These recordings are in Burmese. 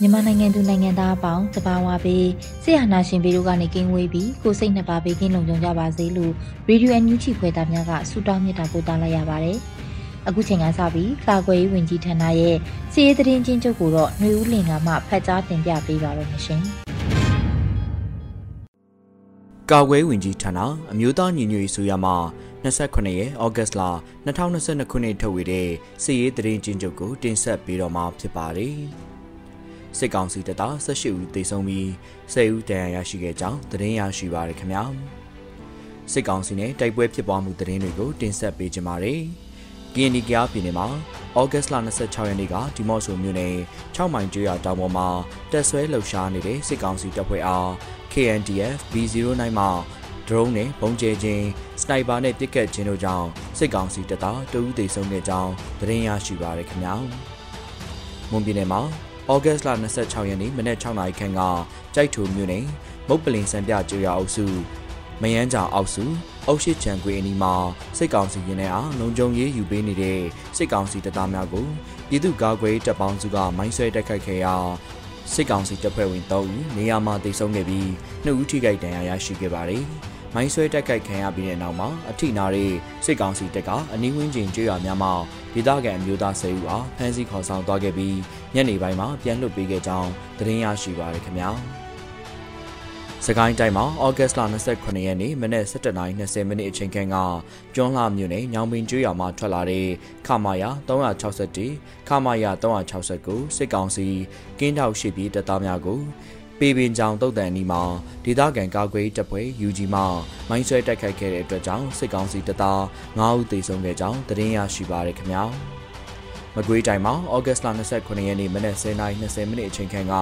မြန်မာနိုင်ငံသူနိုင်ငံသားအပေါင်းတဘာဝပေးဆရာနာရှင်ပေတို့ကနေကင်းဝေးပြီးကိုစိတ်နှစ်ပါးပေးကင်းလုံခြုံကြပါစေလို့ရေဒီယိုအန်ယူဂျီခွဲသားများကဆုတောင်းမြတ်တာပို့သလိုက်ရပါတယ်။အခုချိန်ကစပြီးကာကွယ်ရေးဝန်ကြီးဌာနရဲ့စီးရေးသတင်းချင်းချုပ်ကိုတော့ຫນွေဦးလင်ကမှဖတ်ကြားတင်ပြပေးပါရမရှင်။ ကာကွယ်ဝင်ကြီးဌာနအမျိုးသားညီညွတ်ရေးဆိုရမှာ29ရက်ဩဂတ်လ2022ခုနှစ်ထုတ်ဝေတဲ့စစ်ရေးသတင်းကျဉ်းချုပ်ကိုတင်ဆက်ပေးတော့မှာဖြစ်ပါတယ်။စစ်ကောင်စီတပ်သား18ဦးသေဆုံးပြီး10ဦးဒဏ်ရာရရှိခဲ့ကြောင်းသတင်းရရှိပါရခင်ဗျာ။စစ်ကောင်စီနဲ့တိုက်ပွဲဖြစ်ပွားမှုသတင်းတွေကိုတင်ဆက်ပေးကြပါမယ်။ကင်းဒီကယားပြည်နယ်မှာဩဂတ်လ26ရက်နေ့ကဒီမော့ဆိုမြို့နယ်6မိုင်ကျွော်တောင်ပေါ်မှာတက်ဆွဲလှုပ်ရှားနေတဲ့စစ်ကောင်စီတပ်ဖွဲ့အား KNDF B09 မှဒရုန်းနဲ့ပုံကျဲခြင်းစနိုက်ပါနဲ့ပစ်ကတ်ခြင်းတို့ကြောင့်စစ်ကောင်စီတပ်သားတဦးသေဆုံးခဲ့ကြောင်းသတင်းရရှိပါရခင်ဗျာ။မွန်ပြည်နယ်မှာဩဂတ်လ26ရက်နေ့မနက်6နာရီခန့်ကကြိုက်ထူမြို့နယ်မုတ်ပလင်စံပြကျွော်အုပ်စုမယန်းကြောင်အောက်စုအုပ်ရှိချံကွေအနီးမှာစစ်ကောင်စီရင်ထဲအားလုံခြုံရေးယူပေးနေတဲ့စစ်ကောင်စီတပ်သားများကိုပြည်သူ့ကာကွယ်တပ်ပေါင်းစုကမိုင်းဆွဲတိုက်ခိုက်ခဲ့ရာ စစ်ကောင်စီတပ်ဖွဲ့ဝင်3ဦးနေရာမှာတိုက်ဆုံခဲ့ပြီး2ဦးထိခိုက်ဒဏ်ရာရရှိခဲ့ပါတယ်။မိုင်းဆွဲတက်ခိုက်ခံရပြီးတဲ့နောက်မှာအထိနာတဲ့စစ်ကောင်စီတပ်ကအနီးဝန်းကျင်ကျွော်များမှာဒေသခံအမျိုးသား၁၀ဦးအားဖမ်းဆီးခေါ်ဆောင်သွားခဲ့ပြီးညနေပိုင်းမှာပြန်လွှတ်ပေးခဲ့ကြောင်းသတင်းရရှိပါရခင်ဗျာ။ စကိုင်းတိုင်းမှာဩဂတ်စ်လ29ရက်နေ့မနက်7:20မိနစ်အချိန်ခန့်ကကျွန်းလှမြို့နယ်ညောင်ပင်ကျွော်မှာထွက်လာတဲ့ခမာယာ361ခမာယာ369စစ်ကောင်စီကင်းထောက်ရှိပြီးတပ်သားများကိုပေပင်ကြောင်တုတ်တန်နီမှာဒေသခံကာကွယ်တပ်ဖွဲ့ UG မှမိုင်းဆွဲတိုက်ခိုက်ခဲ့တဲ့အတွက်ကြောင့်စစ်ကောင်စီတပ်သား9ဦးသေဆုံးခဲ့ကြောင်းသတင်းရရှိပါရခင်ဗျာ မကွေးတိုင်းမှာဩဂတ်လ29ရက်နေ့မနက်10:20မိနစ်အချိန်ခန့်က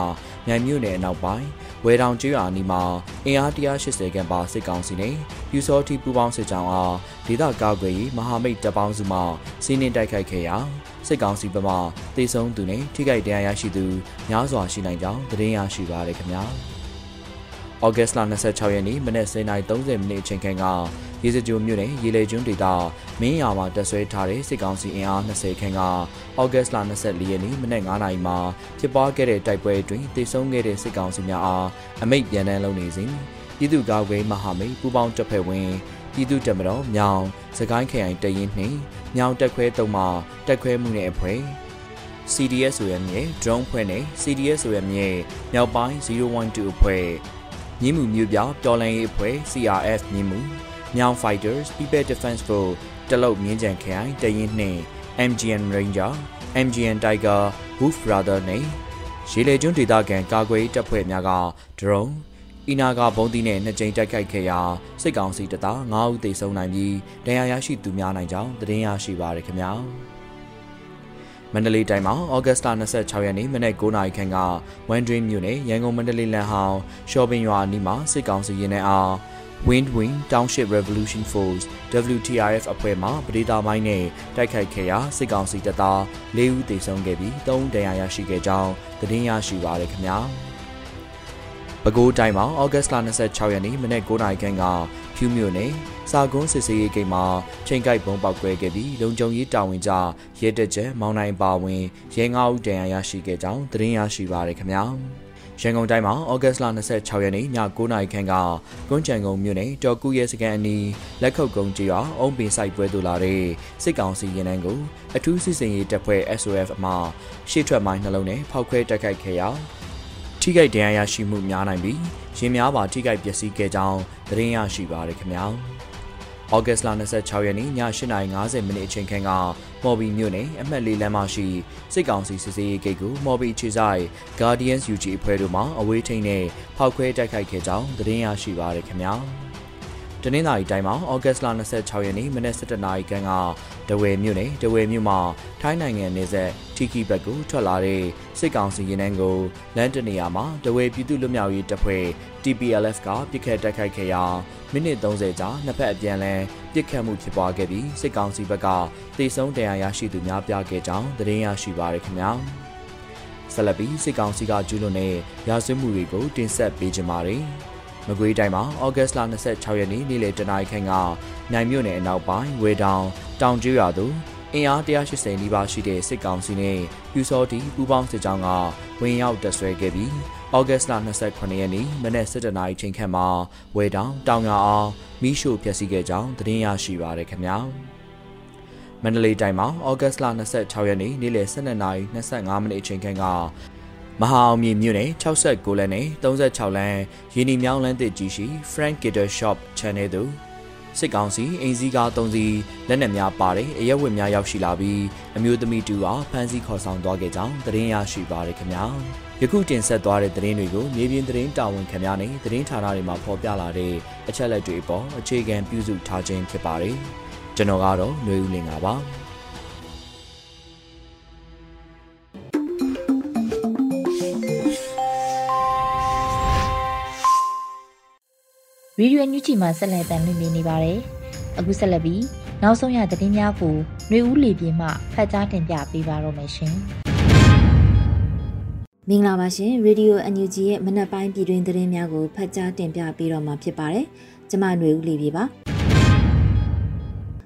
မြိုင်မြို့နယ်အနောက်ပိုင်းဝဲတောင်ကျွော်အနီးမှာအင်အား180ခန့်ပါစစ်ကောင်စီနဲ့ယူစောတိပူပေါင်းစစ်ကြောင်းအားဒေသကာကွယ်ရေးမဟာမိတ်တပ်ပေါင်းစုမှစီးနင်းတိုက်ခိုက်ခဲ့ရာစစ်ကောင်စီဘက်မှတေဆုံးသူနဲ့ထိခိုက်ဒဏ်ရာရရှိသူများစွာရှိနိုင်ကြောင်းသတင်းရရှိပါရခင်ဗျာ။ ဩဂတ်စ်လ26ရက်နေ့မနက်09:30မိနစ်အချိန်ခန့်ကရေစကြိုမြို့နယ်ရေလေကျွန်းဒေသမင်းရွာမှာတက်ဆွဲထားတဲ့စစ်ကောင်စီအင်အား20ခန့်ကဩဂတ်စ်လ24ရက်နေ့မနက်9:00နာရီမှာဖြစ်ပွားခဲ့တဲ့တိုက်ပွဲအတွင်းတေဆုံးခဲ့တဲ့စစ်ကောင်စီများအားအမိတ်ပြန်တန်းလုပ်နေစဉ်ပြည်သူ့ကာကွယ်မဟာမိတ်ပူးပေါင်းတပ်ဖွဲ့ဝင်ပြည်သူ့တပ်မတော်မြောင်စကိုင်းခရိုင်တရင်နှင့်မြောင်တက်ခွဲတုံးမှတက်ခွဲမှုနဲ့အဖွဲ့ CDS ဆိုရမြဲ drone ဖွဲ့နဲ့ CDS ဆိုရမြဲမြောက်ပိုင်း012အဖွဲ့ မြင်းမှုမျိုးပြပျော်လန်ရေးအဖွဲ့ CRF မြင်းမှုမြောင် Fighters People Defense Force တလုတ်မြင်းကြံခရိုင်တရင်နှင့် MGN Ranger MGN Tiger Wolf Brother နဲ့ရေလေကျွန်းဒေသခံကာကွယ်တပ်ဖွဲ့များက drone အီနာကဘုံတီနဲ့နှစ်ကြိမ်တိုက်ခိုက်ခဲ့ရာစစ်ကောင်စီတပ်သား9ဦးသေဆုံးနိုင်ပြီးဒဏ်ရာရရှိသူများနိုင်ကြောင်းသတင်းရရှိပါရခင်ဗျာ မန္တလေးတိုင်းမှာဩဂတ်စ်လ26ရက်နေ့မနက်9:00နာရီခန့်ကဝန်ဒရင်းမြို့နယ်ရန်ကုန်မန္တလေးလမ်းဟောင်းရှော့ပင်ရွာအနီးမှာစစ်ကောင်စီရင်နှဲအား Wind Wing Township Revolution Force WTRF အဖွဲ့မှပဒေသာမိုင်းနဲ့တိုက်ခိုက်ခဲ့ရာစစ်ကောင်စီတပ်သား၄ဦးသေဆုံးခဲ့ပြီး၃ဦးဒဏ်ရာရရှိခဲ့ကြောင်းသတင်းရရှိပါရခင်ဗျာ။ပဲခူးတိုင်းမှာဩဂတ်စ်လ26ရက်နေ့မနေ့9:00နာရီခန့်က ဖြူမြို့နယ်စာကုန်းစစ်စေးရေးဂိတ်မှာချိန်ကိုက်ပုံပေါက်ကွဲခဲ့ပြီးလုံခြုံရေးတာဝန်ကျရဲတပ်ချက်မောင်းနိုင်ပါဝင်ရဲငါးဦးတန်ရာရရှိခဲ့ကြောင်းသတင်းရရှိပါရခင်ဗျာရန်ကုန်တိုင်းမှာဩဂတ်စ်လ26ရက်နေ့ည9:00နာရီခန့်ကကွန်းချံကုန်းမြို့နယ်တော်ကူရဲစကန်အနီးလက်ခုပ်ကုန်းကျေးရွာအုံပင်ဆိုင်ပွဲသို့လာတဲ့စစ်ကောင်စီရင်နှန်းကိုအထူးစစ်စင်ရေးတပ်ဖွဲ့ SOF မှရှေ့ထွက်မိုင်းနှလုံးနဲ့ဖောက်ခွဲတိုက်ခိုက်ခဲ့ရာထိခိုက်ဒဏ်ရာရရှိမှုများနိုင်ပြီး ရင်များပါထိခိုက်ပျက်စီးခဲ့ကြောင်းသတင်းရရှိပါရခင်ဗျာ။ဩဂတ်စ်လ26ရက်နေ့ည8:50မိနစ်အချိန်ခန့်ကမော်ဘီမြို့နယ်အမှတ်၄လမ်းမရှိစစ်ကောင်စီစစ်စေးရေးဂိတ်ကိုမော်ဘီခြေဆိုင် Guardians UG အဖွဲ့တို့မှအဝေးထိန်းနဲ့ဖောက်ခွဲတိုက်ခိုက်ခဲ့ကြောင်းသတင်းရရှိပါရခင်ဗျာ။ တနင်္လာရီတိုင်းမှာဩဂတ်စ်လ26ရက်နေ့မနက်7:00နာရီခန့်ကဒဝယ်မြို့နယ်ဒဝယ်မြို့မှာထိုင်းနိုင်ငံနေဆက်ထီကီဘက်ကိုထွက်လာတဲ့စစ်ကောင်စီရင်နှန်းကိုလမ်းတနေရာမှာဒဝယ်ပြည်သူ့လွတ်မြောက်ရေးတပ်ဖွဲ့ TPLF ကပြစ်ခတ်တိုက်ခိုက်ခဲ့ရာမိနစ်30ကြာနှစ်ဖက်အပြန်အလှန်ပြစ်ခတ်မှုဖြစ်ပွားခဲ့ပြီးစစ်ကောင်စီဘက်ကတေဆုံးတရားရရှိသူများပြားခဲ့ကြောင်းသတင်းရရှိပါရခင်ဗျာဆက်လက်ပြီးစစ်ကောင်စီကကျူးလွန်တဲ့ရာဇဝတ်မှုတွေကိုတင်ဆက်ပေးကြပါမယ် မကွေးတိုင်းမှာဩဂတ်စ်လ26ရက်နေ့နေ့လယ်တနာရီခန့်ကနိုင်မြို့နယ်အနောက်ပိုင်းဝေတောင်တောင်ကျူးရွာသို့အင်အား180နီးပါးရှိတဲ့စစ်ကောင်စီနဲ့ပြူစောတီပူးပေါင်းစစ်ကြောင်းကဝင်ရောက်တပ်ဆွဲခဲ့ပြီးဩဂတ်စ်လ28ရက်နေ့မနက်7:00နာရီချိန်ခန့်မှာဝေတောင်တောင်ရအောင်မိရှို့ဖျက်ဆီးခဲ့ကြောင်းသတင်းရရှိပါရခင်ဗျာမန္တလေးတိုင်းမှာဩဂတ်စ်လ26ရက်နေ့နေ့လယ်12:25မိနစ်အချိန်ခန့်က မဟာအောင်မြေမြို့နယ်69လမ်းနဲ့36လမ်းရင်းနီမြောင်းလမ်းတစ်ကြီးရှိ Frank Gitter Shop Channel သို့စစ်ကောင်စီအင်စည်းကား၃စီးလက်နက်များပါတဲ့အရက်ဝတ်များရောက်ရှိလာပြီးအမျိုးသမီးတူအားဖမ်းဆီးခေါ်ဆောင်သွားခဲ့ကြောင်းသတင်းရရှိပါရခင်ဗျာယခုတင်ဆက်သွားတဲ့သတင်းတွေကိုမြေပြင်သတင်းတာဝန်ခံများနဲ့သတင်းဌာနတွေမှာဖော်ပြလာတဲ့အချက်လက်တွေအပေါ်အခြေခံပြုစုထားခြင်းဖြစ်ပါတယ်ကျွန်တော်ကတော့ຫນွေဦးလင်ပါ ဗီဒီယိုညွှန်ချီမှာဆက်လက်တင်ပြနေပါတယ်။အခုဆက်လက်ပြီးနောက်ဆုံးရသတင်းများကိုຫນွေဦးလီပြေမှဖတ်ကြားတင်ပြပေးပါတော့မယ်ရှင်။မင်္ဂလာပါရှင်ရေဒီယို NUG ရဲ့မနက်ပိုင်းပြည်တွင်သတင်းများကိုဖတ်ကြားတင်ပြပေးတော့မှာဖြစ်ပါတယ်။ကျွန်မຫນွေဦးလီပြေပါ။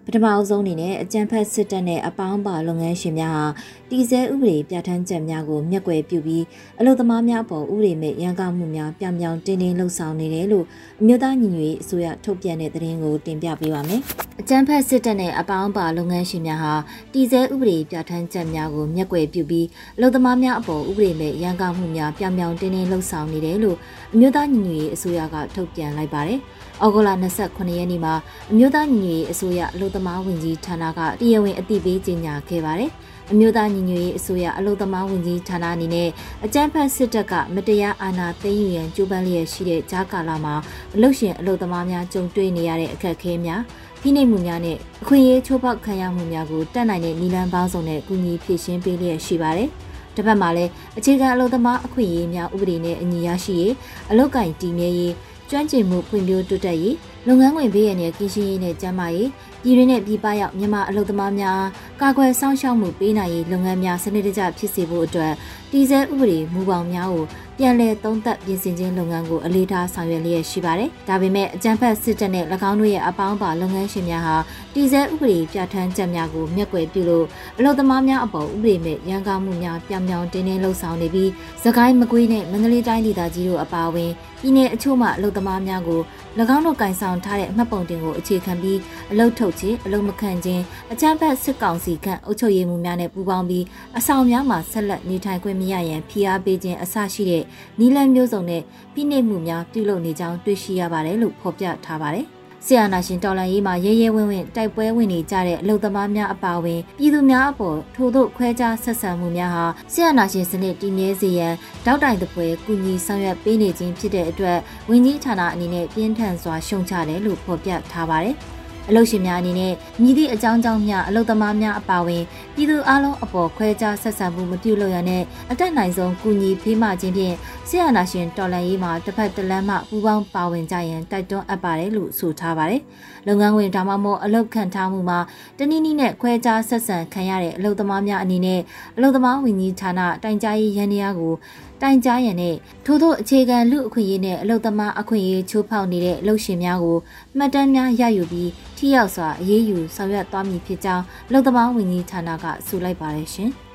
ပထမအဆုံးအနေနဲ့အကြံဖက်စစ်တပ်နဲ့အပေါင်းပါလုပ်ငန်းရှင်များဟာတီစဲဥပဒေပြဋ္ဌာန်းချက်များကိုမျက်ကွယ်ပြုပြီးအလုပ်သမားများအပေါ်ဥပဒေမဲ့ရန်ကောက်မှုများပြောင်ပြောင်တင်းတင်းလှုပ်ဆောင်နေတယ်လို့အမျိုးသားညီညွတ်ရေးအစိုးရထုတ်ပြန်တဲ့သတင်းကိုတင်ပြပေးပါမယ်။အကြံဖက်စစ်တပ်နဲ့အပေါင်းပါလုပ်ငန်းရှင်များဟာတီစဲဥပဒေပြဋ္ဌာန်းချက်များကိုမျက်ကွယ်ပြုပြီးအလုပ်သမားများအပေါ်ဥပဒေမဲ့ရန်ကောက်မှုများပြောင်ပြောင်တင်းတင်းလှုပ်ဆောင်နေတယ်လို့အမျိုးသားညီညွတ်ရေးအစိုးရကထုတ်ပြန်လိုက်ပါတယ်။ဩဂုတ်လ29ရက်နေ့မှာအမျိုးသားညီညွတ်ရေးအစိုးရအလို့သမားဝင်ကြီးဌာနကတရားဝင်အသိပေးကြေညာခဲ့ပါတယ်။အမျိုးသားညီညွတ်ရေးအစိုးရအလို့သမားဝင်ကြီးဌာနအနေနဲ့အကြမ်းဖက်စစ်တပ်ကမတရားအာဏာသိမ်းယူရန်ကြိုးပမ်းလျက်ရှိတဲ့ကြားကာလမှာအလို့ရှင်အလို့သမားများကြုံတွေ့နေရတဲ့အခက်အခဲများ ဖိနှိပ်မှုများနဲ့အခွင့်အရေးချိုးဖောက်ခံရမှုများကိုတတ်နိုင်တဲ့နည်းလမ်းပေါင်းစုံနဲ့ကူညီဖြည့်ရှင်းပေးလျက်ရှိပါတယ်။တစ်ဖက်မှာလည်းအခြေခံအလုပ်သမားအခွင့်အရေးများဥပဒေနဲ့အညီရရှိရေးအလုတ်ကင်တည်မြဲရေးကျွမ်းကျင်မှုဖွံ့ဖြိုးတိုးတက်ရေးလုပ်ငန်းခွင်ဘေးရန်ရဲ့ကင်းရှင်းရေးနဲ့ကျန်းမာရေးပြည်တွင်းနဲ့ပြည်ပရောက်မြန်မာအလုပ်သမားများကာကွယ်စောင့်ရှောက်မှုပေးနိုင်ရေးလုပ်ငန်းများစနစ်တကျဖြစ်စေဖို့အတွက်တည်ဆဲဥပဒေမူပေါင်းများကို ပြန်လည်သုံးသပ်ပြင်ဆင်ခြင်းလုပ်ငန်းကိုအလေးထားဆောင်ရွက်လျက်ရှိပါတယ်။ဒါပေမဲ့အကြံဖက်စစ်တပ်နဲ့၎င်းတို့ရဲ့အပေါင်းပါလုပ်ငန်းရှင်များဟာတည်ဆဲဥပဒေပြဋ္ဌာန်းချက်များကိုမျက်ကွယ်ပြုလို့အလုပ်သမားများအပေါ်ဥပဒေမဲ့ရန်ကောင်းမှုများပြောင်ပြောင်တင်းတင်းလှုပ်ဆောင်နေပြီးသခိုင်းမကွေးနဲ့မန္တလေးတိုင်းဒေသကြီးတို့အပါအဝင်ပြည်내အချို့မှအလုပ်သမားများကို၎င်းတို့ကင်ဆောင်ထားတဲ့မှတ်ပုံတင်ကိုအခြေခံပြီးအလုတ်ထုတ်ခြင်းအလုတ်မခံခြင်းအကြမ်းဖက်စစ်ကောင်စီခန့်အုပ်ချုပ်ရေးမှုများနဲ့ပူးပေါင်းပြီးအဆောင်များမှာဆက်လက်နေထိုင်ခွင့်မရရန်ဖိအားပေးခြင်းအစရှိတဲ့နီလန်မျိုးစုံနဲ့ဖိနှိပ်မှုများပြုလုပ်နေကြောင်းတွေ့ရှိရပါတယ်လို့ဖော်ပြထားပါတယ်ဆီယနာရှင်တော်လန်ရေးမှာရဲရဲဝင်းဝင်းတိုက်ပွဲဝင်နေကြတဲ့အလုံသမားများအပါအဝင်ပြည်သူများအပေါ်ထို့သို့ခွဲခြားဆက်ဆံမှုများဟာဆီယနာရှင်စနစ်တည်မြဲစေရန်တောက်တိုင်တပွဲကူညီဆောင်ရွက်ပေးနေခြင်းဖြစ်တဲ့အတွက်ဝင်းကြီးဌာနအနေနဲ့ပြင်းထန်စွာရှုံချတယ်လို့ဖော်ပြထားပါတယ်။ အလုပ်ရှင်များအနေနဲ့မြည်သည့်အကြောင်းကြောင့်များအလုပ်သမားများအပါအဝင်ပြည်သူအလုံးအပေါ်ခွဲခြားဆက်ဆံမှုမပြုလုပ်ရတဲ့အတက်နိုင်ဆုံးကူညီဖေးမှခြင်းဖြင့်ဆရာနာရှင်တော်လန်ရေးမှာတစ်ဖက်တစ်လမ်းမှပူးပေါင်းပါဝင်ကြရန်တိုက်တွန်းအပ်ပါတယ်လို့ဆိုထားပါတယ်။လုပ်ငန်းဝင်ဒါမှမဟုတ်အလုပ်ခံထားမှုမှာတနည်းနည်းနဲ့ခွဲခြားဆက်ဆံခံရတဲ့အလုပ်သမားများအနေနဲ့အလုပ်သမားဝန်ကြီးဌာနတိုင်ကြားရေးရန်ရာကိုတိုင်ကြားရန်နဲ့ထို့သောအခြေခံလူအခွင့်အရေးနဲ့အလုပ်သမားအခွင့်အရေးချိုးဖောက်နေတဲ့အလုပ်ရှင်များကိုမှတ်တမ်းများရယူပြီးထိရောက်စွာအရေးယူဆောင်ရွက်သွားမည်ဖြစ်ကြောင်းအလုပ်သမားဝန်ကြီးဌာနကဆိုလိုက်ပါတယ်ရှင်။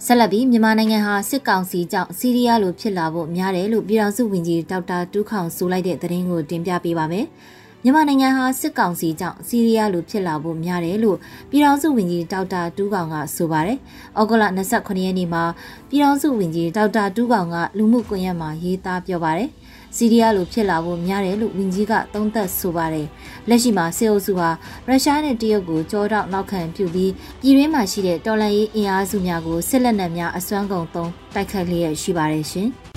တဆက်လက်ပြီးမြန်မာနိုင်ငံဟာစစ်ကောင်စီကြောင့်စီးရီးယားလိုဖြစ်လာဖို့များတယ်လို့ပြည်ထောင်စုဝန်ကြီးဒေါက်တာတူးခေါင်ဆိုလိုက်တဲ့သတင်းကိုတင်ပြပေးပါမယ်။ မြန်မာနိုင်ငံဟာစစ်ကောင်စီကြောင့်စီးရီးယားလိုဖြစ်လာဖို့များတယ်လို့ပြည်ထောင်စုဝန်ကြီးဒေါက်တာတူးခေါင်ကဆိုပါတယ်။ဩဂုတ်လ29ရက်နေ့မှာပြည်ထောင်စုဝန်ကြီးဒေါက်တာတူးခေါင်ကလူမှုကွန်ရက်မှာရေးသားပြောပါတယ်။စီးရီးယားလိုဖြစ်လာဖို့များတယ်လို့ဝန်ကြီးကသုံးသပ်ဆိုပါတယ်။လက်ရှိမှာစေအုပ်စုဟာရုရှားနဲ့တရုတ်ကိုကြောတော့နောက်ခံပြုပြီးပြည်တွင်းမှာရှိတဲ့တော်လှန်ရေးအင်အားစုများကိုစစ်လက်နက်များအစွမ်းကုန်သုံးတိုက်ခတ်လျက်ရှိပါတယ်ရှင်။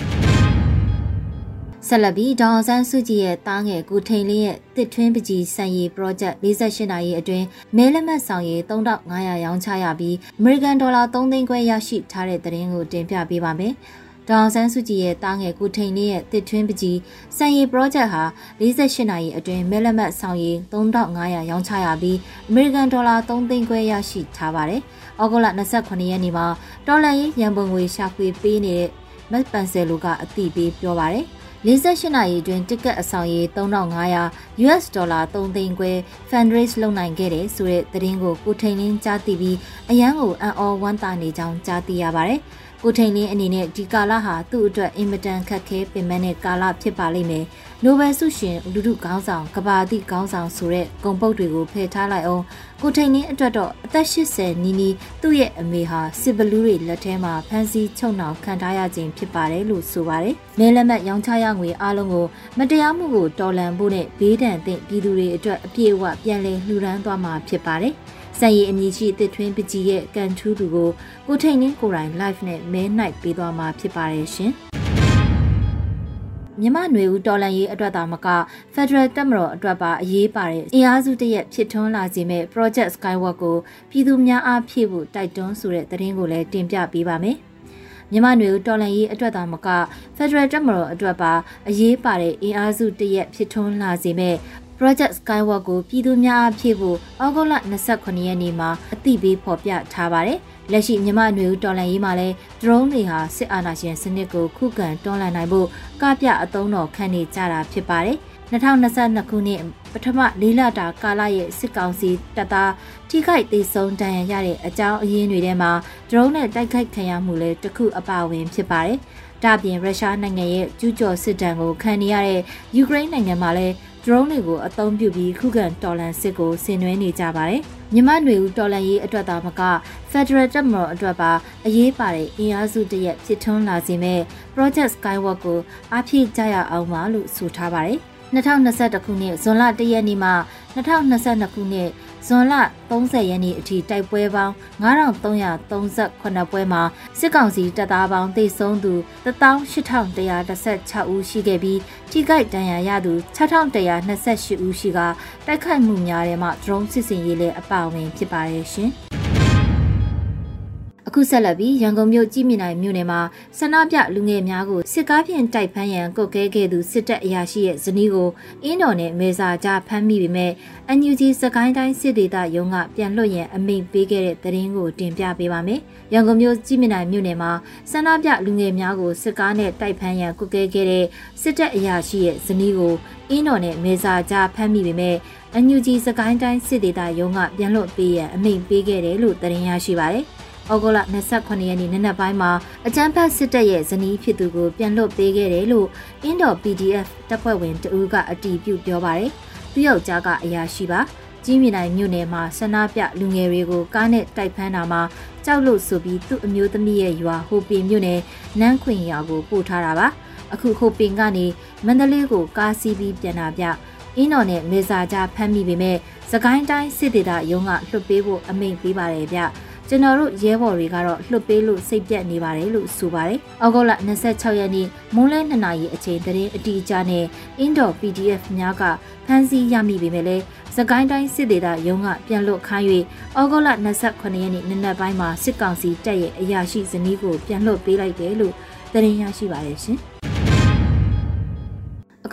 ဆက်လက်ပြီးဒေါအောင်ဆန်းစုကြည်ရဲ့တားငယ်ကိုထိန်လင်းရဲ့တစ်ထွင်းပကြီးစံရည် project 48နာရီအတွင်းမဲလက်မှတ်ဆောင်ရည်3500ရောင်းချရပြီး American Dollar 3သိန်းခွဲရရှိထားတဲ့သတင်းကိုတင်ပြပေးပါမယ်။ဒေါအောင်ဆန်းစုကြည်ရဲ့တားငယ်ကိုထိန်လေးရဲ့တစ်ထွင်းပကြီးစံရည် project ဟာ48နာရီအတွင်းမဲလက်မှတ်ဆောင်ရည်3500ရောင်းချရပြီး American Dollar 3သိန်းခွဲရရှိထားပါတယ်။ဩဂုတ်လ28ရက်နေ့မှာဒေါ်လာရေးရန်ပုံငွေရှာဖွေပေးနေတဲ့မက်ပန်ဆယ်လိုကအသိပေးပြောပါတယ်။ 48နာရီအတွင်းတစ်ကက်အဆောင်ရေး3500 US ဒေါ်လာ3သိန်းခွဲ fundraise လုပ်နိုင်ခဲ့တယ်ဆိုတဲ့သတင်းကိုကိုထိန်လင်းကြားသိပြီးအရန်ကိုအန်အော်ဝမ်းတာနေကြောင်းကြားသိရပါတယ်။ကိုထိန်လင်းအနေနဲ့ဒီကာလဟာသူ့အတွက်အင်မတန်ခက်ခဲပင်ပန်းတဲ့ကာလဖြစ်ပါလိမ့်မယ်။ နိုဘယ်ဆုရှင်လူထုခေါင်းဆောင်ကဘာတိခေါင်းဆောင်ဆိုတဲ့ဂုံပုတ်တွေကိုဖယ်ထားလိုက်အောင်ကိုထိန်လင်းအတွက်တော့အသက်80နီးနီးသူ့ရဲ့အမေဟာစစ်ဘလူးတွေလက်ထဲမှာဖမ်းဆီးချုပ်နှောင်ခံထားရခြင်းဖြစ်ပါတယ်လို့ဆိုပါတယ်။မဲလက်မှတ်ရောင်းချရငွေအားလုံးကိုမတရားမှုကိုတော်လှန်ဖို့နဲ့ဘေးဒဏ်သင့်ပြည်သူတွေအတွက်အပြည့်အဝပြန်လည်လှူဒန်းသွားမှာဖြစ်ပါတယ်။စံရည်အမည်ရှိတစ်ထွင်းပကြီးရဲ့ကန်ထူးသူကိုကိုထိန်နှင်းကိုယ်တိုင် live နဲ့မဲနိုင်ပေးသွားမှာဖြစ်ပါတယ်ရှင် မြမနွေဦးတော်လန်ရေးအတွက်သာမက Federal တက်မတော်အတွက်ပါအရေးပါတဲ့အင်အားစုတရက်ဖြစ်ထွန်းလာစေမဲ့ Project Skywalk ကိုပြည်သူများအားဖြည့်ဖို့တိုက်တွန်းဆိုတဲ့သတင်းကိုလည်းတင်ပြပေးပါမယ်။မြန်မာနွေဦးတော်လန်ရေးအတွက်သာမက Federal တက်မတော်အတွက်ပါအရေးပါတဲ့အင်အားစုတရက်ဖြစ်ထွန်းလာစေမဲ့ Project Skywalk ကိုပြည်သူများအဖြစ်ဖို့ဩဂုတ်လ28ရက်နေ့မှာအသိပေးဖော်ပြထားပါတယ်။လက်ရှိမြမနွေဦးတော်လှန်ရေးမှာလည်း drone တွေဟာစစ်အာဏာရှင်စနစ်ကိုခုခံတွန်းလှန်နိုင်ဖို့ကပြအသုံးတော်ခံနေကြတာဖြစ်ပါတယ်။2022ခုနှစ်ပထမလေးလတာကာလရဲ့စစ်ကောင်စီတပ်သားထိခိုက်သေးဆုံးဒဏ်ရာရတဲ့အကြောင်းအရင်းတွေထဲမှာ drone နဲ့တိုက်ခိုက်ခံရမှုလည်းတစ်ခုအပါအဝင်ဖြစ်ပါတယ်။ဒါပြင်ရုရှားနိုင်ငံရဲ့ကျူးကျော်စစ်တမ်းကိုခံနေရတဲ့ယူကရိန်းနိုင်ငံမှာလည်း drone တွေကိုအသုံးပြုပြီးခုခံတော်လှန်စစ်ကိုဆင်နွှဲနေကြပါတယ်။မြမနွေဦးတော်လှန်ရေးအတွက်သာမက Federal တပ်မတော်အတွက်ပါအရေးပါတဲ့အင်အားစုတရက်ဖြစ်ထွန်းလာစေမဲ့ Project Skywalk ကိုအားဖြည့်ကြရအောင်ပါလို့ဆိုထားပါတယ်။2021ခုနှစ်ဇွန်လ1ရက်နေ့မှ2022ခုနှစ် ဇွန်လ30ရက်နေ့အထိတိုက်ပွဲပေါင်း9338ပွဲမှာစစ်ကောင်စီတပ်သားပေါင်းသေဆုံးသူ18116ဦးရှိခဲ့ပြီးထိခိုက်ဒဏ်ရာရသူ6128ဦးရှိကတိုက်ခိုက်မှုများထဲမှာ drone စစ်စင်ရေးလည်းအပါအဝင်ဖြစ်ပါတယ်ရှင်။ အခုဆက်လက်ပြီးရန်ကုန်မြို့ကြီးမြင့်နိုင်မြို့နယ်မှာဆန္ဒပြလူငယ်များကိုစစ်ကားဖြင့်တိုက်ဖမ်းရန်ကုတ်ခဲခဲ့သူစစ်တပ်အရာရှိရဲ့ဇနီးကိုအင်းတော်နဲ့မေစာကြားဖမ်းမိပေမဲ့အန်ယူဂျီစကိုင်းတိုင်းစစ်ဒေသရုံးကပြန်လွှတ်ရန်အမိန့်ပေးခဲ့တဲ့သတင်းကိုတင်ပြပေးပါမယ်။ရန်ကုန်မြို့ကြီးမြင့်နိုင်မြို့နယ်မှာဆန္ဒပြလူငယ်များကိုစစ်ကားနဲ့တိုက်ဖမ်းရန်ကုတ်ခဲခဲ့တဲ့စစ်တပ်အရာရှိရဲ့ဇနီးကိုအင်းတော်နဲ့မေစာကြားဖမ်းမိပေမဲ့အန်ယူဂျီစကိုင်းတိုင်းစစ်ဒေသရုံးကပြန်လွှတ်ပေးရန်အမိန့်ပေးခဲ့တယ်လို့သတင်းရရှိပါတယ်။ ဩဂုတ်လ28ရက်နေ့နနက်ပိုင်းမှာအကြမ်းဖက်စစ်တပ်ရဲ့ဇနီးဖြစ်သူကိုပြန်လွှတ်ပေးခဲ့တယ်လို့အင်းတော် PDF တပ်ဖွဲ့ဝင်တဦးကအတည်ပြုပြောပါတယ်။သူယောက်ျားကအရာရှိပါကြီးမြနိုင်မြို့နယ်မှာဆန္ဒပြလူငယ်တွေကိုကားနဲ့တိုက်ဖမ်းတာမှာကြောက်လို့ဆိုပြီးသူ့အမျိုးသမီးရဲ့ရွာဟိုပင်မြို့နယ်နန်းခွင်ရွာကိုပို့ထားတာပါအခုဟိုပင်ကနေမန္တလေးကိုကားစီးပြီးပြန်လာပြအင်းတော်နဲ့မေဇာကြားဖမ်းမိပေမဲ့သကိုင်းတိုင်းစစ်ဒေသရုံးကလွှတ်ပေးဖို့အမိန့်ပေးပါတယ်ဗျ ကျွန်တော်တို့ရဲဘော်တွေကတော့လွှတ်ပေးလို့စိတ်ပြတ်နေပါတယ်လို့ဆိုပါတယ်။ဩဂုတ်လ26ရက်နေ့မွန်းလယ်2နာရီအချိန်တရင်အတီအကျနဲ့အင်ဒို PDF များကဖမ်းဆီးရမိပေမဲ့လည်းစကိုင်းတိုင်းစစ်ဒေသရုံးကပြန်လွတ်ခိုင်း၍ဩဂုတ်လ28ရက်နေ့နနက်ပိုင်းမှာစစ်ကောင်စီတပ်ရဲ့အရာရှိဇနီးကိုပြန်လွတ်ပေးလိုက်တယ်လို့သတင်းရရှိပါတယ်ရှင်။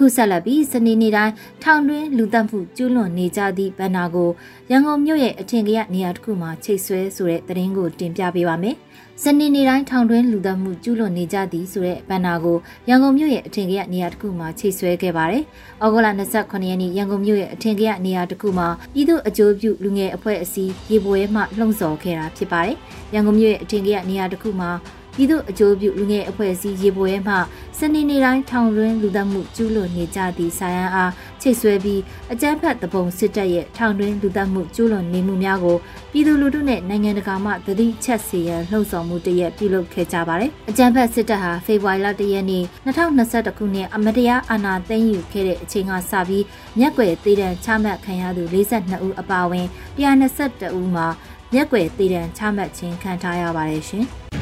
အခုဆက်လက်ပြီးစနေနေ့တိုင်းထောင်တွင်းလူသက်မှုကျူးလွန်နေကြသည့်ဗန္နာကိုရန်ကုန်မြို့ရဲ့အထင်ကရနေရာတစ်ခုမှာချိတ်ဆွဲဆိုတဲ့သတင်းကိုတင်ပြပေးပါမယ်။စနေနေ့တိုင်းထောင်တွင်းလူသက်မှုကျူးလွန်နေကြသည်ဆိုတဲ့ဗန္နာကိုရန်ကုန်မြို့ရဲ့အထင်ကရနေရာတစ်ခုမှာချိတ်ဆွဲခဲ့ပါတယ်။ဩဂုတ်လ28ရက်နေ့ရန်ကုန်မြို့ရဲ့အထင်ကရနေရာတစ်ခုမှာပြည်သူအကျိုးပြုလူငယ်အဖွဲ့အစည်းရေပွဲမှလှုံ့ဆော်ခဲ့တာဖြစ်ပါတယ်။ရန်ကုန်မြို့ရဲ့အထင်ကရနေရာတစ်ခုမှာ ပြည်သူအကျိုးပြုလူငယ်အဖွဲ့အစည်းရေပွဲမှစနေနေ့တိုင်းထောင်တွင်းလူသတ်မှုကျူးလွန်နေကြသည့်ဆိုင်ရန်အားချိတ်ဆွဲပြီးအကြမ်းဖက်တပုံစစ်တပ်ရဲ့ထောင်တွင်းလူသတ်မှုကျူးလွန်နေမှုများကိုပြည်သူလူထုနဲ့နိုင်ငံတကာမှသတိချက်စီရန်လှုံ့ဆော်မှုတရက်ပြုလုပ်ခဲ့ကြပါတယ်။အကြမ်းဖက်စစ်တပ်ဟာဖေဖော်ဝါရီလ၁ရက်နေ့2021ခုနှစ်အမတရားအာဏာသိမ်းယူခဲ့တဲ့အချိန်ကစပြီးမျက်ကွယ်သေးတံချမှတ်ခံရသူ42ဦးအပါအဝင်122ဦးမှာမျက်ကွယ်သေးတံချမှတ်ခြင်းခံထားရပါတယ်ရှင်။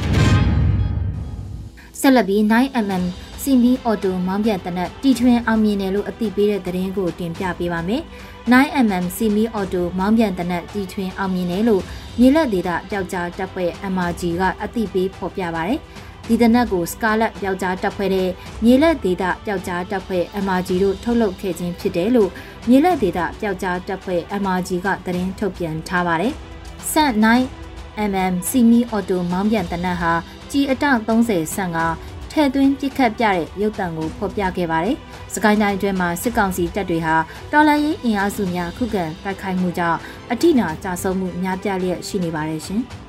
ဆက်လက်ပြီး 9mm စီမီအော်တိုမောင်းပြန်တနက်တီထွင်အောင်မြင်တယ်လို့အသိပေးတဲ့သတင်းကိုတင်ပြပေးပါမယ်။ 9mm စီမီအော်တိုမောင်းပြန်တနက်တီထွင်အောင်မြင်တယ်လို့မြေလက်ဒေတာပျောက်ကြားတပ်ဖွဲ့ MRG ကအသိပေးဖော်ပြပါရတယ်။ဒီတနက်ကို Scarlet ပျောက်ကြားတပ်ဖွဲ့တဲ့မြေလက်ဒေတာပျောက်ကြားတပ်ဖွဲ့ MRG တို့ထုတ်လုပ်ခဲ့ခြင်းဖြစ်တယ်လို့မြေလက်ဒေတာပျောက်ကြားတပ်ဖွဲ့ MRG ကသတင်းထုတ်ပြန်ထားပါတယ်။ဆက် 9mm စီမီအော်တိုမောင်းပြန်တနက်ဟာ ကြီးအတောင့်30ဆန့်ကထဲသွင်းပြစ်ခတ်ပြတဲ့ရုပ်တံကိုဖော်ပြခဲ့ပါတယ်။စကိုင်းတိုင်းအတွင်းမှာစစ်ကောင်စီတပ်တွေဟာတော်လှန်ရေးအင်အားစုများခုခံတိုက်ခိုက်မှုကြောင့်အထိနာကြဆုံးမှုများပြားလျက်ရှိနေပါတယ်ရှင်။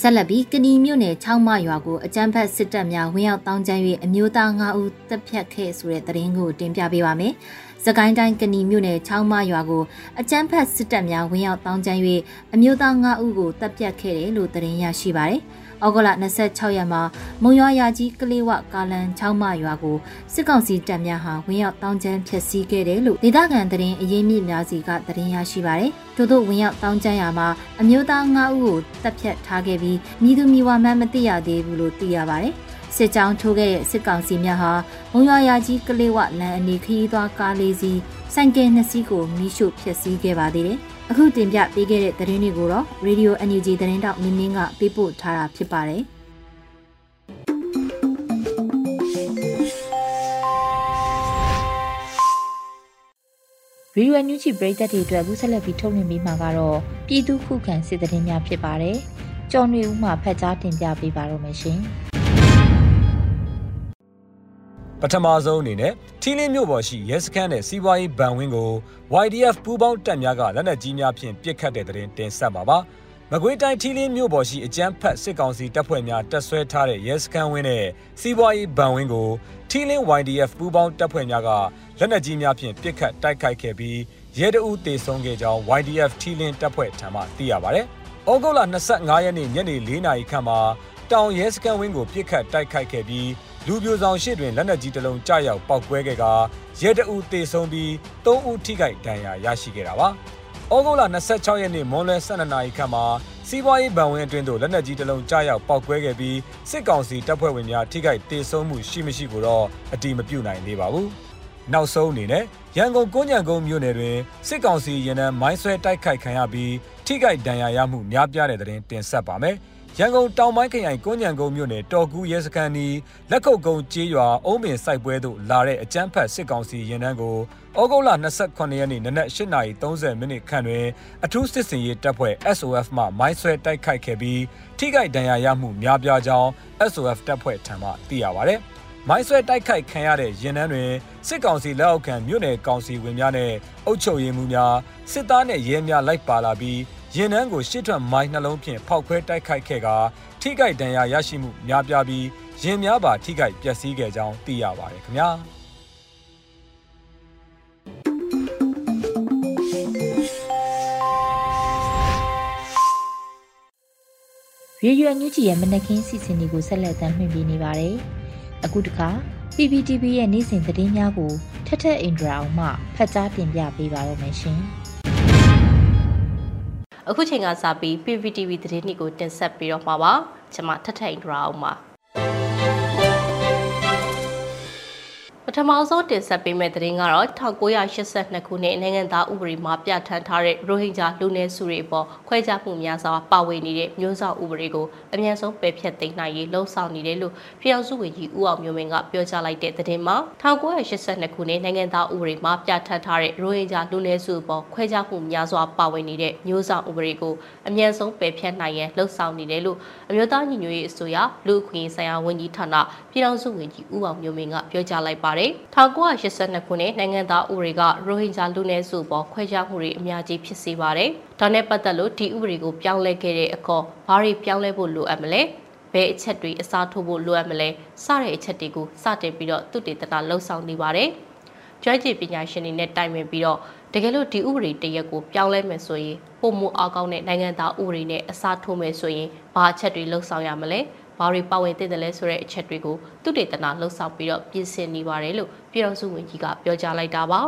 ဆက်လက်ပြီးကဏီမြို့နယ်ချောင်းမရွာကိုအကြမ်းဖက်စစ်တပ်များဝင်ရောက်တောင်းကျမ်း၍အမျိုးသား9ဦးတပ်ဖြတ်ခဲ့ဆိုတဲ့သတင်းကိုတင်ပြပေးပါမယ်။ စကိုင်းတိုင်းကဏီမြို့နယ်ချောင်းမရွာကိုအကြမ်းဖက်စစ်တပ်များဝင်ရောက်တောင်းကျမ်း၍အမျိုးသား9ဦးကိုတပ်ဖြတ်ခဲ့တယ်လို့သတင်းရရှိပါတယ်။ဩဂုတ်လ26ရက်မှာမုံရွာရာကြီးကလေးဝကာလန်ချောင်းမရွာကိုစစ်ကောင်စီတပ်များဟာဝင်ရောက်တောင်းကျမ်းဖျက်ဆီးခဲ့တယ်လို့ဒေသခံသတင်းအရင်းမြစ်များစီကသတင်းရရှိပါတယ်။ထို့သောဝင်ရောက်တောင်းကျမ်းရာမှာအမျိုးသား9ဦးကိုတပ်ဖြတ်ထားခဲ့ပြီးမိသူမိဝါမှန်းမသိရသေးဘူးလို့သိရပါတယ်။ စစ်ကြောင်းထိုးခဲ့တဲ့စစ်ကောင်စီများဟာမုံရွာရာကြီးကလေးဝလန်အနီခရီးသွားကားလေးစီးဆိုင်ကယ်နှစ်စီးကိုမိရှို့ဖျက်ဆီးခဲ့ပါသေးတယ်။အခုတင်ပြပေးခဲ့တဲ့သတင်းတွေကိုတော့ Radio NUG သတင်းတောက်မင်းမင်းကပေးပို့ထားတာဖြစ်ပါတယ်။ရီယူအန်ယူချီပရိသတ်တွေအတွက်အခုဆက်လက်ပြီးထုတ်လွှင့်ပေးမှာကတော့ပြည်သူခုခံစစ်တရင်များဖြစ်ပါတယ်။ကြော်နေဦးမှဖတ်ကြားတင်ပြပေးပါတော့မယ်ရှင်။ ထမဆုံးအနေနဲ့ထီလင်းမြို့ပေါ်ရှိရဲစခန်းနဲ့စီးပွားရေးဗန်ဝင်းကို YDF ပူးပေါင်းတပ်များကလက်နက်ကြီးများဖြင့်ပစ်ခတ်တဲ့တဲ့တင်ဆက်ပါပါမကွေးတိုင်းထီလင်းမြို့ပေါ်ရှိအကြမ်းဖက်စစ်ကောင်စီတပ်ဖွဲ့များတပ်ဆွဲထားတဲ့ရဲစခန်းဝင်းနဲ့စီးပွားရေးဗန်ဝင်းကိုထီလင်း YDF ပူးပေါင်းတပ်ဖွဲ့များကလက်နက်ကြီးများဖြင့်ပစ်ခတ်တိုက်ခိုက်ခဲ့ပြီးရဲတအုပ်တေဆုံးခဲ့ကြောင်း YDF ထီလင်းတပ်ဖွဲ့ထံမှသိရပါတယ်။ဩဂုတ်လ25ရက်နေ့ညနေ4နာရီခန့်မှာတောင်ရဲစခန်းဝင်းကိုပစ်ခတ်တိုက်ခိုက်ခဲ့ပြီး လူပြိုဆောင်ရှိတွင်လက်နက်ကြီးတစ်လုံးကြားရောက်ပောက်ကွဲခဲ့ကရဲတအူတေဆုံးပြီး၃ဦးထိခိုက်ဒဏ်ရာရရှိခဲ့တာပါ။ဩဂုတ်လ26ရက်နေ့မွန်းလွဲ12နာရီခန့်မှာစီးပွားရေးဗန်ဝင်အတွင်းသို့လက်နက်ကြီးတစ်လုံးကြားရောက်ပောက်ကွဲခဲ့ပြီးစစ်ကောင်စီတပ်ဖွဲ့ဝင်များထိခိုက်တေဆုံးမှုရှိမရှိကိုတော့အတိမပြုနိုင်သေးပါဘူး။နောက်ဆုံးအနေနဲ့ရန်ကုန်ကိုညံကုန်းမြို့နယ်တွင်စစ်ကောင်စီရင်နှံမိုင်းဆွဲတိုက်ခိုက်ခံရပြီးထိခိုက်ဒဏ်ရာရမှုများပြားတဲ့တဲ့တင်တင်ဆက်ပါမယ်။ ရန်ကုန်တောင်ပိုင်းခရိုင်ကုန်းညံကုန်းမြို့နယ်တော်ကူးရဲစခန်းနီးလက်ခုပ်ကုန်းကျေးရွာအုံးပင်စိုက်ပွဲသို့လာတဲ့အကြမ်းဖက်စစ်ကောင်စီရင်နှန်းကိုဩဂုတ်လ28ရက်နေ့နနက်8:30မိနစ်ခန့်တွင်အထူးစစ်စင်ရေးတပ်ဖွဲ့ SOF မှမိုင်းဆွဲတိုက်ခိုက်ခဲ့ပြီးထိခိုက်ဒဏ်ရာရမှုများပြားကြောင်း SOF တပ်ဖွဲ့ထံမှသိရပါဗျ။မိုင်းဆွဲတိုက်ခိုက်ခံရတဲ့ရင်နှန်းတွင်စစ်ကောင်စီလက်အောက်ခံမြို့နယ်ကောင်စီဝင်များနဲ့အုပ်ချုပ်ရေးမှူးများစစ်သားနဲ့ရဲများလိုက်ပါလာပြီး ရင်နှန်းကိုရှစ်ထွက်မိုင်းနှလုံးဖြင့်ဖောက်ခွဲတိုက်ခိုက်ခဲ့ကထိခိုက်ဒဏ်ရာရရှိမှုများပြားပြီးရင်များပါထိခိုက်ပျက်စီးခဲ့ကြောင်းသိရပါတယ်ခင်ဗျာရေရွယ်ညူချီရဲ့မနက်ခင်းစီစဉ်တွေကိုဆက်လက်တင်ပြနေပါတယ်။အခုတခါ PPTV ရဲ့နေ့စဉ်သတင်းများကိုထက်ထက်အင်ဒရာအောင်မှဖတ်ကြားတင်ပြပေးပါရမရှင်။ အခုချိန်ကစပြီး PPTV သတင်းတွေကိုတင်ဆက်ပြီးတော့မှာပါကျွန်မထထအိန္ဒရာအောင်ပါ ပထထမဆုံးတင်ဆက်ပေးမယ့်သတင်းကတော့1982ခုနှစ်နိုင်ငံသားဥပဒေမှာပြဋ္ဌာန်းထားတဲ့ရိုဟင်ဂျာလူနည်းစုတွေအပေါ်ခွဲခြားမှုများစွာပါဝင်နေတဲ့မျိုးစောဥပဒေကိုအမြန်ဆုံးပယ်ဖျက်သိမ်းနိုင်ရေးလှုံ့ဆော်နေတယ်လို့ပြည်အောင်စုဝန်ကြီးဦးအောင်မျိုးမင်းကပြောကြားလိုက်တဲ့သတင်းမှာ1982ခုနှစ်နိုင်ငံသားဥပဒေမှာပြဋ္ဌာန်းထားတဲ့ရိုဟင်ဂျာလူနည်းစုအပေါ်ခွဲခြားမှုများစွာပါဝင်နေတဲ့မျိုးစောဥပဒေကိုအမြန်ဆုံးပယ်ဖျက်နိုင်ရန်လှုံ့ဆော်နေတယ်လို့အမျိုးသားညီညွတ်ရေးအစိုးရလူ့အခွင့်အရေးဆိုင်ရာဝန်ကြီးဌာနပြည်ထောင်စုဝန်ကြီးဦးအောင်မျိုးမင်းကပြောကြားလိုက်ပါတယ်1982ခုနှစ်နိုင်ငံသားဥပဒေကရိုဟင်ဂျာလူနည်းစုပေါ်ခွဲခြားမှုတွေအများကြီးဖြစ်စေပါတယ်ဒါနဲ့ပတ်သက်လို့ဒီဥပဒေကိုပြောင်းလဲခဲ့တဲ့အခေါ်ဘာတွေပြောင်းလဲဖို့လိုအပ်မလဲဘယ်အချက်တွေအစားထိုးဖို့လိုအပ်မလဲစတဲ့အချက်တွေကိုစတင်ပြီးတော့သူတည်တတာလှုပ်ဆောင်နေပါတယ်ကျွမ်းကျင်ပညာရှင်တွေနဲ့တိုင်ပင်ပြီးတော့တကယ်လို့ဒီဥပဒေတရက်ကိုပြောင်းလဲမယ်ဆိုရင်ပုံမှုအောက်ကောင်းတဲ့နိုင်ငံသားဥပဒေနဲ့အစားထိုးမယ်ဆိုရင်ဘာအချက်တွေလှုပ်ဆောင်ရမလဲ ဘာတွေပါဝင်သင့်တယ်လဲဆိုတဲ့အချက်တွေကိုသူတေသနာလှုပ်ဆောင်ပြီးတော့ပြင်ဆင်နေပါတယ်လို့ပြည်တော်စုဝန်ကြီးကပြောကြားလိုက်တာပါ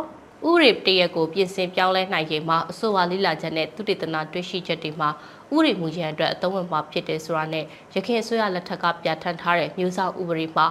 ဥရိတရက်ကိုပြင်ဆင်ပြောင်းလဲနိုင်ချိန်မှာအဆိုပါလိလာချက်နဲ့သူတေသနာတွေ့ရှိချက်တွေမှာဥရိမူရန်အတွက်အသုံးဝင်မှာဖြစ်တယ်ဆိုတာနဲ့ရခိုင်အစိုးရလက်ထက်ကပြဋ္ဌာန်းထားတဲ့မျိုးစောဥပဒေမှာ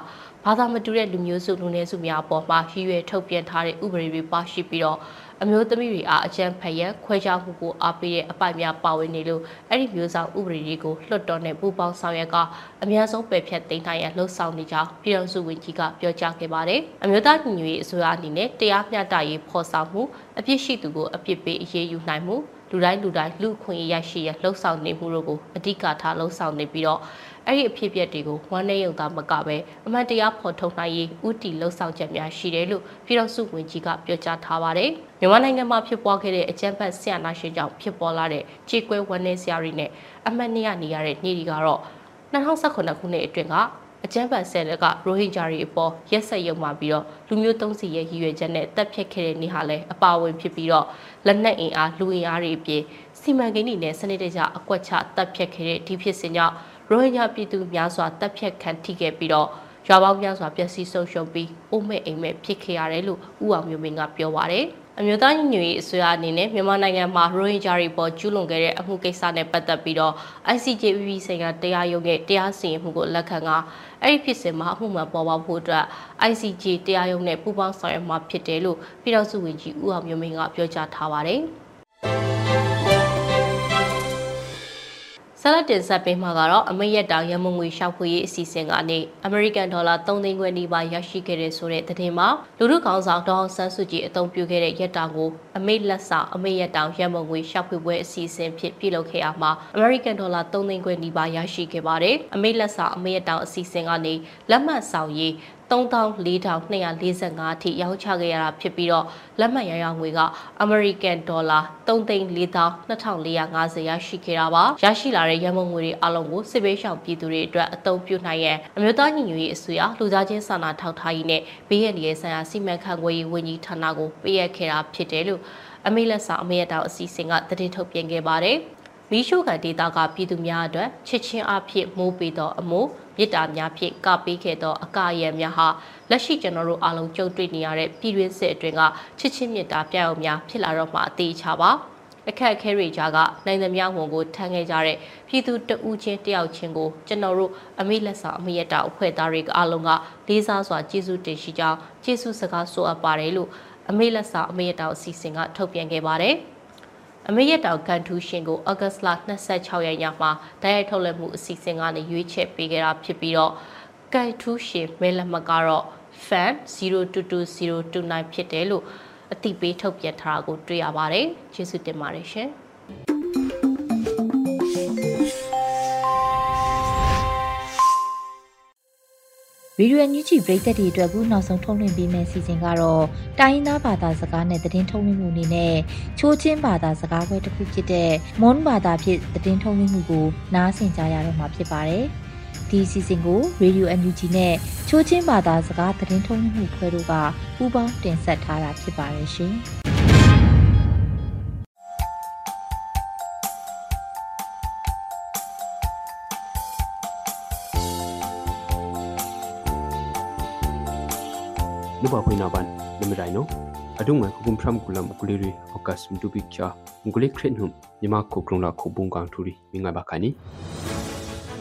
ဘာသာမတူတဲ့လူမျိုးစုလူနည်းစုများအပေါ်မှာရည်ရွယ်ထုတ်ပြန်ထားတဲ့ဥပဒေတွေပါရှိပြီးတော့ အမျိုးသမီးတွေအားအကြံဖက်ရခွဲခြားမှုကိုအားပေးတဲ့အပိုက်များပါဝင်နေလို့အဲ့ဒီမျိုးဆောင်ဥပဒေတွေကိုလွှတ်တော်နဲ့ပူးပေါင်းဆောင်ရွက်ကအများဆုံးပယ်ဖျက်သိမ်းနိုင်ရန်လှုံ့ဆော်နေကြောင်းပြည်တော်စုဝန်ကြီးကပြောကြားခဲ့ပါတယ်။အမျိုးသားညီညွတ်ရေးအစိုးရအနေနဲ့တရားမျှတရေးဖော်ဆောင်မှုအပြစ်ရှိသူကိုအပြစ်ပေးအရေးယူနိုင်မှု လူတိုင်းလူတိုင်းလူခွင့်ရရှိရလှုံ့ဆော်နေမှုတို့ကိုအဓိကထားလှုံ့ဆော်နေပြီးတော့အဲ့ဒီအဖြစ်အပျက်တွေကိုဝမ်းနည်းရုံသာမကပဲအမှန်တရားဖော်ထုတ်နိုင်ရေးဥတီလှုပ်ဆောင်ချက်များရှိတယ်လို့ပြည်တော်စုဝန်ကြီးကပြောကြားထားပါတယ်။မြန်မာနိုင်ငံမှာဖြစ်ပွားခဲ့တဲ့အကြမ်းဖက်ဆရာနာရှင်ကြောင့်ဖြစ်ပေါ်လာတဲ့ခြေကွဲဝမ်းနည်းစရာတွေနဲ့အမှတ်နရနေရတဲ့နေ့တွေကတော့2018ခုနှစ်အတွင်းက အကြမ်းဖက်ဆဲကရိုဟင်ဂျာတွေအပေါ်ရက်ဆက်ရုံမှပြီးတော့လူမျိုးသုံးစီရဲ့ရည်ရွယ်ချက်နဲ့တပ်ဖြတ်ခဲ့တဲ့နေ့ဟာလည်းအပါအဝင်ဖြစ်ပြီးတော့လက်နက်အင်အားလူအင်အားတွေအပြင်စီမံကိန်းတွေနဲ့စနစ်တကျအကွက်ချတပ်ဖြတ်ခဲ့တဲ့ဒီဖြစ်စဉ်ကြောင့်ရိုဟင်ဂျာပြည်သူများစွာတပ်ဖြတ်ခံထိခဲ့ပြီးတော့ရွာပေါင်းများစွာပျက်စီးဆုံးရှုံးပြီးအိုးမဲ့အိမ်မဲ့ဖြစ်ခဲ့ရတယ်လို့ဦးအောင်မျိုးမင်းကပြောပါတယ် အမျိုးသားညီညွတ်ရေးအစိုးရအနေနဲ့မြန်မာနိုင်ငံမှာရိုဟင်ဂျာတွေပေါ်ကျူးလွန်ခဲ့တဲ့အမှုကိစ္စနဲ့ပတ်သက်ပြီးတော့ ICJPP ဆိုင်ရာတရားရုံးရဲ့တရားစီရင်မှုကိုလက်ခံကအဲ့ဒီဖြစ်စဉ်မှာအမှုမှန်ပေါ်ပေါက်ဖို့အတွက် ICJ တရားရုံးနဲ့ပူးပေါင်းဆောင်ရွက်မှာဖြစ်တယ်လို့ပြည်ထောင်စုဝန်ကြီးဦးအောင်မျိုးမင်းကပြောကြားထားပါတယ်။ ဆက်လက်တင်ဆက်ပေးမှာကတော့အမေရက်တောင်ရမုံငွေရှောက်ဖွေရေးအစီအစဉ်ကနေအမေရိကန်ဒေါ်လာ3သိန်းခွဲနီးပါးရရှိခဲ့တဲ့ဆိုတဲ့သတင်းမှာလူထုကောင်ဆောင်ဒေါအောင်ဆန်းစုကြည်အသုံးပြုခဲ့တဲ့ရက်တောင်ကိုအမေလက်ဆောင်အမေရက်တောင်ရမုံငွေရှောက်ဖွေပွဲအစီအစဉ်ဖြစ်ပြုလုပ်ခဲ့ရမှာအမေရိကန်ဒေါ်လာ3သိန်းခွဲနီးပါးရရှိခဲ့ပါတယ်အမေလက်ဆောင်အမေရက်တောင်အစီအစဉ်ကနေလက်မှတ်ဆောင်ရေး 34,245အထိရောင်းချခဲ့ရတာဖြစ်ပြီးတော့လက်မှတ်ရရငွေကအမေရိကန်ဒေါ်လာ3,4,2450ရရှိခဲ့တာပါရရှိလာတဲ့ရမုံငွေတွေအလုံးကိုစစ်ဘေးရှောင်ပြည်သူတွေအတွက်အသုံးပြုနိုင်ရန်အမျိုးသားညီညွတ်ရေးအစိုးရလူသားချင်းစာနာထောက်ထားရေးနဲ့ဘေးရန်ရဲ့ဆိုင်ရာစီမံခန့်ခွဲရေးဝန်ကြီးဌာနကိုပေးအပ်ခဲ့တာဖြစ်တယ်လို့အမေလက်ဆောင်အမေရတောင်အစီအစဉ်ကတည်ထုတ်ပြန်ခဲ့ပါတယ် မီးရှို့ကန်ဒေတာကပြည်သူများအတွက်ချစ်ချင်းအဖြစ်မိုးပေးသောအမိုးမြစ်တာများဖြင့်ကပေးခဲ့သောအကာအယံများဟာလက်ရှိကျွန်တော်တို့အားလုံးကြုံတွေ့နေရတဲ့ပြည်တွင်းစစ်အတွင်းကချစ်ချင်းမြတ်တာပြရုံများဖြစ်လာတော့မှအသေးချပါအခက်အခဲတွေကြားကနိုင်သမျှဝန်ကိုထမ်းခဲ့ကြတဲ့ပြည်သူတဦးချင်းတယောက်ချင်းကိုကျွန်တော်တို့အမိလက်ဆောင်အမိရတာအဖွဲ့သားတွေအားလုံးကလေးစားစွာကျေးဇူးတင်ရှိကြောင်းကျေးဇူးစကားဆိုအပ်ပါတယ်လို့အမိလက်ဆောင်အမိရတာအစီအစဉ်ကထုတ်ပြန်ခဲ့ပါတယ်။ အမေရတောင်ကန်ထူးရှင်ကိုဩဂတ်စ်လ26ရက်ညမှာတိုက်ရိုက်ထုတ်လွှင့်မှုအစီအစဉ်ကနေရွေးချယ်ပေးခဲ့တာဖြစ်ပြီးတော့ကန်ထူးရှင်မဲလက်မှတ်ကတော့ fan 022029ဖြစ်တယ်လို့အတိပေးထုတ်ပြန်ထားတာကိုတွေ့ရပါတယ်ကျေးဇူးတင်ပါတယ်ရှင် ဗီဒီယိုညူချီပရိသတ်တွေအတွက်ခုနောက်ဆုံးထုတ်လွှင့်ပေးမယ့်စီစဉ်ကတော့တိုင်းရင်းသားဘာသာစကားနဲ့သတင်းထုတ်လွှင့်မှုအနေနဲ့ချိုးချင်းဘာသာစကားခွဲတစ်ခုဖြစ်တဲ့မွန်ဘာသာဖြင့်သတင်းထုတ်လွှင့်မှုကိုနားဆင်ကြရတော့မှာဖြစ်ပါတယ်။ဒီစီစဉ်ကို Radio NUG နဲ့ချိုးချင်းဘာသာစကားသတင်းထုတ်လွှင့်မှုခွဲတို့ကပူးပေါင်းတင်ဆက်ထားတာဖြစ်ပါတယ်ရှင်။ kuba huina ban nimirai no adung ngai kukum pram kulam kuliri okas mtu bikcha ngule kret hum nima kukrung la khubung kang thuri mingai bakani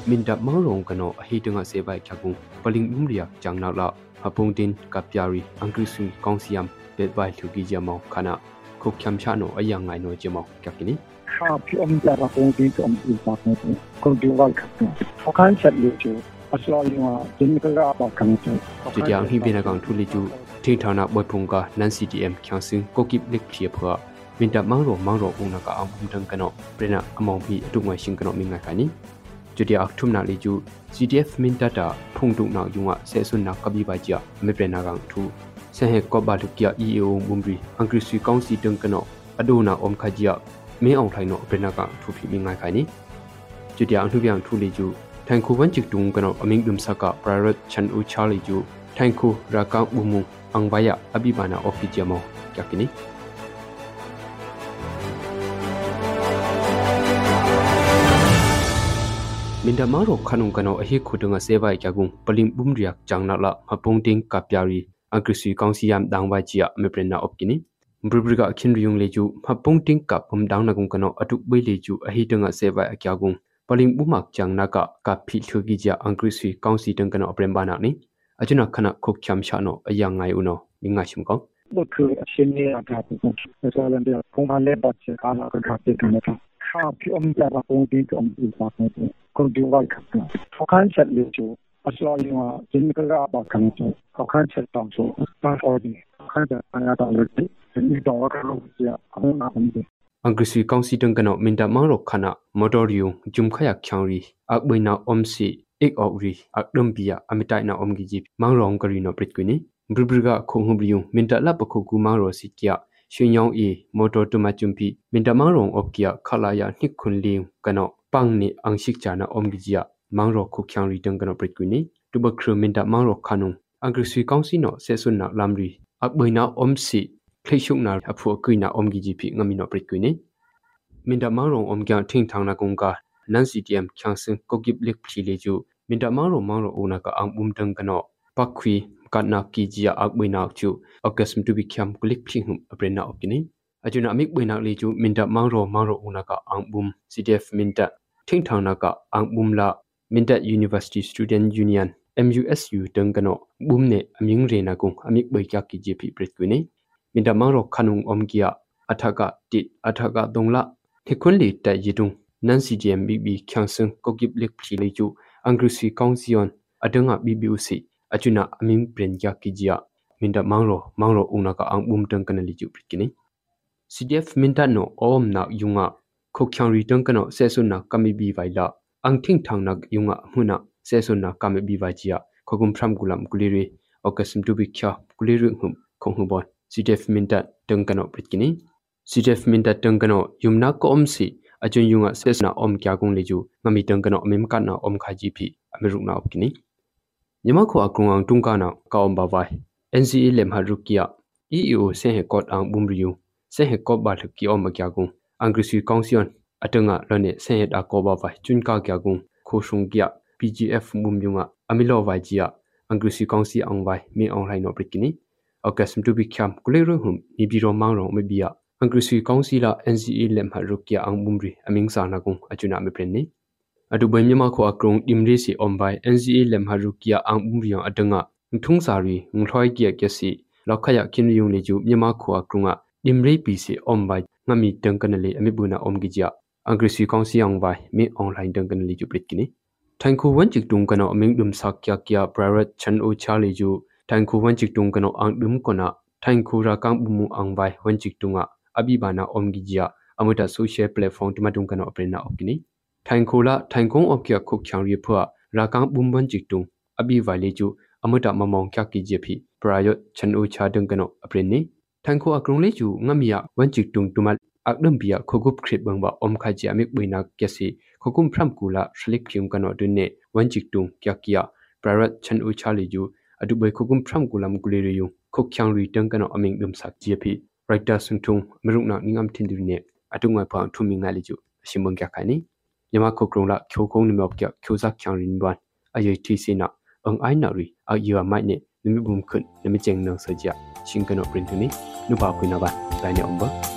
minda maurong kano ahi tunga sebai khagung paling umriya changna la hapung tin kapyari angkrisun kongsiam bedbai thugi jamau kana kokhyam chano ayang ngai no jamau kakini ชอบพี่อมจะรับงดีกับอมอีกแบบนึงคนดูว่าครับเขาข้างฉันอยู่ พงกานันซีดีเอ็มแข่งซึ่งก็กิบเล็กเพียเพื่อมินดับมังโรมังโรอุงนักอังพุมทังกันอเป็นอะอมองพีตุงไว้ชิงกันอมิงไงกันนี้จุดยางทุ่มนาลิจู CDF มินดัตาพงตุงนายุงอะเสสุนนักกบีบายจีไม่เป็นนากางทูเสเหกบาลุกยา EAO มุมรีอังกฤษสีกองสีตึงกันออดูนาอมขจียမင်းအောင်ထိုင်တော့ပရနာကထူဖီမိငိုင်ခိုင်နီจุดยางทุกอย่างทุลีจู ထိုင်ခုဝန်ချစ်တုံကနောအမင်းဒုံစကပရရတ်ချန်ဦးချာလီဂျူထိုင်ခုရာကောင်ဘူမုံအန်ဘယာအဘိမာနာအော်ဖီဂျမောကြကိနီမင်ဒမာရောခနုံကနောအဟိခုတုံငါဆေဘိုင်ကြကုံပလင်ဘုံရိယက်ချန်နာလာမပုံတင်းကပြရီအဂရစီကောင်စီယမ်ဒေါင်ဝိုင်ချီယမေပရနာအော့ကိနီဘရဘရကခင်ရီယုံလေကျူမပုံတင်းကပုံဒေါင်နကုံကနောအတုပိလေကျူအဟိတုံငါဆေဘိုင်အကြကုံ ပလင်ဥမကချန်နာကကဖီထုကီကြအင်္ဂရိစီကောင်စီတန်ကနောပရင်ဘာနာနိအကျွန်ခနခုတ်ချမ်ရှာနောအယငိုင်ဥနောမိငါရှုံကောဘခုအရှင်နေအတာပုန်ဆရာလန်တဲ့ပုံမှန်လေးပတ်ချာနာကကဖီထုနေတာခါပြုံးကြပါပုံဒီတုံးဒီပါနေတယ်ကွန်ဒီဝိုက်ကပ်ထောက်ခန်းချက်လေးချူအစလောင်းကဂျင်းကကအပါခံချူထောက်ခန်းချက်တောင်းချူပတ်အော်ဒီခါကြအနာတော်လေးဒီတော့ကလို့ကြာအမှန်အမှန် angkrisi kongsi tang kano minta mangro khana motorium jum khaya khyangri akbaina omsi ek ogri akdum bia amitai na omgi jip mangrong kari no pritkwini bribriga khonghubriung minta la pakhu ku mangro sikya shwenyong e motor tuma chumpi minta mangrong opkia khalaya hnikhun liu kano pangni angshik chana omgi jia mangro khu khyangri tang kano pritkwini tubakru minta mangro khanung angkrisi kongsi no sesun na lamri akbaina omsi ခလိရှုနာအဖူအကွိနာအုံဂီဂျီပီငမီနောပရိကွိနေမင်ဒမာရုံအုံကန်ထင်းထောင်းနာကုံကာနန်စီတီအမ်ချန်စင်ကိုဂိပလက်ဖီလေဂျူမင်ဒမာရုံမောင်ရုံအုံနာကအမ်အုံတန်ကနောပခွီကတ်နာကီဂျီယာအကွိနာချူအကစမ်တူဘီကမ်ကလစ်ဖီဟမ်အပရနာအကိနေအကျွနာအမိကွိနာလေဂျူမင်ဒမာရုံမောင်ရုံအုံနာကအမ်ဘုံစီတီအက်ဖ်မင်ဒထင်းထောင်းနာကအမ်ဘုံလာမင်ဒတ်ယူနီဗာစီတီစတူဒင့်ယူနီယန် MUSU တန်ကနောဘုံနေအမြင့်ရေနာကုံအမိကွိကကီဂျီပီပရစ်ကွိနေ มิดามังรกขนุงอมกียอัฐกะติอัฐกะดงละเฮคุนลีแต่ยิดุงนันซีเจมบีบีขังซึงก็กิบเล็กพลีเลยจูอังกฤษกองซิออนอดึงอะบีบีอุสิอจุนะอมิมเปรนยากิจียมินดามังโรมังโรอุนากะอังบุมตังกันลิจูปริกินี CDF มินดาโนออมนายุงะခုတ်ချောင်ရီတန်ကနောဆေဆုနာကမီဘီဝိုင်လာအန်ထင်းထောင်နကယုံငါမှုနာဆေဆုနာကမီဘီဝိုင်ချီယာခကုမ်ဖရမ်ဂူလမ်ကူလီရီအောက်ကစမ်တူဘီချာကူလီရီဟုမ်ခုံဟုဘွန် CDF minta tengkano pritkini CDF minta tengkano yumna ko omsi achun yunga sesna om kya kung leju ngami tengkano mem kana om khaji phi amiruk na opkini nyama kho akrung ang tungka na ka om bawai NCA lem ha rukia EEO se he kot ang bumriu se he ko ba thki om kya kung angrisi kongsion atanga lone se he da ko bawai chun ka kya kung kho sung kya PGF mum yunga amilo vai jia angrisi kongsi ang vai me online no pritkini အကက်စမ်တူဘီချမ်ကုလေရဟုမ်မီဘီရောမောင်ရောမဘီယာအန်ကရစီကောင်စီလာ NCA လက်မှတ်ရုကီယာအောင်ဘုံရီအမင်းစာနာကုံအချူနာမပရင်နေအတူဘယ်မြမခွာကရုံအင်ရီစီအွန်ဘိုင် NCA လက်မှတ်ရုကီယာအောင်ဘုံရီအတငါထုံစာရီငထွိုင်းကီယကစီလောက်ခရခင်ယုံလေကျူမြမခွာကရုံအင်ရီပီစီအွန်ဘိုင်ငမီတန်ကနလေအမိဘူနာအုံဂီဂျာအန်ကရစီကောင်စီအောင်ဘိုင်မီအွန်လိုင်းတန်ကနလေကျူပရစ်ကီနီထိုင်ခုဝန်ချစ်တုံကနောအမင်းဒုံဆာကျာကျာပရရတ်ချန်အိုချာလီကျူ ထိုင်ခုဝန်ချစ်တုံကနောအန်ဒုံကနာထိုင်ခုရာကံဘုံမူအန်ဘိုင်ဝန်ချစ်တုံငါအဘိဘာနာအုံဂီဂျီယာအမတဆိုရှယ်ပလက်ဖောင်းတမတုံကနောအပရင်နာအော့ကိနီထိုင်ခုလာထိုင်ကုံအော့ကျခုချောင်ရီဖွာရာကံဘုံဝန်ချစ်တုံအဘိဝိုင်လေကျူအမတမမောင်ကျကီဂျီဖီပရာယောချန်အိုချာဒုံကနောအပရင်နီထိုင်ခုအကရုံလေကျူငမီယဝန်ချစ်တုံတမအကဒမ်ဘီယခခုခရစ်ဘန်ဘာအုံခါဂျီအမိဘိနာကျစီခခုမ်ဖရမ်ကူလာရှလိခယုံကနောဒုန်နေဝန်ချစ်တုံကျကီယာပရာယောချန်အိုချာလေကျူ ယမခုတ်ကရုံလာချိုကုန်းနမော့ကချိုဇက်ချောင်ရင်ဘန်အယေတီစီနာအင်အိုင်နာရီအယေဝမိုက်နေနမီဘုံခွန်းနမီကျင်းနောဆကြရှင်ကနောပရင်တူနီနုပါခွေနာဘာတိုင်းနေအောင်ဘာ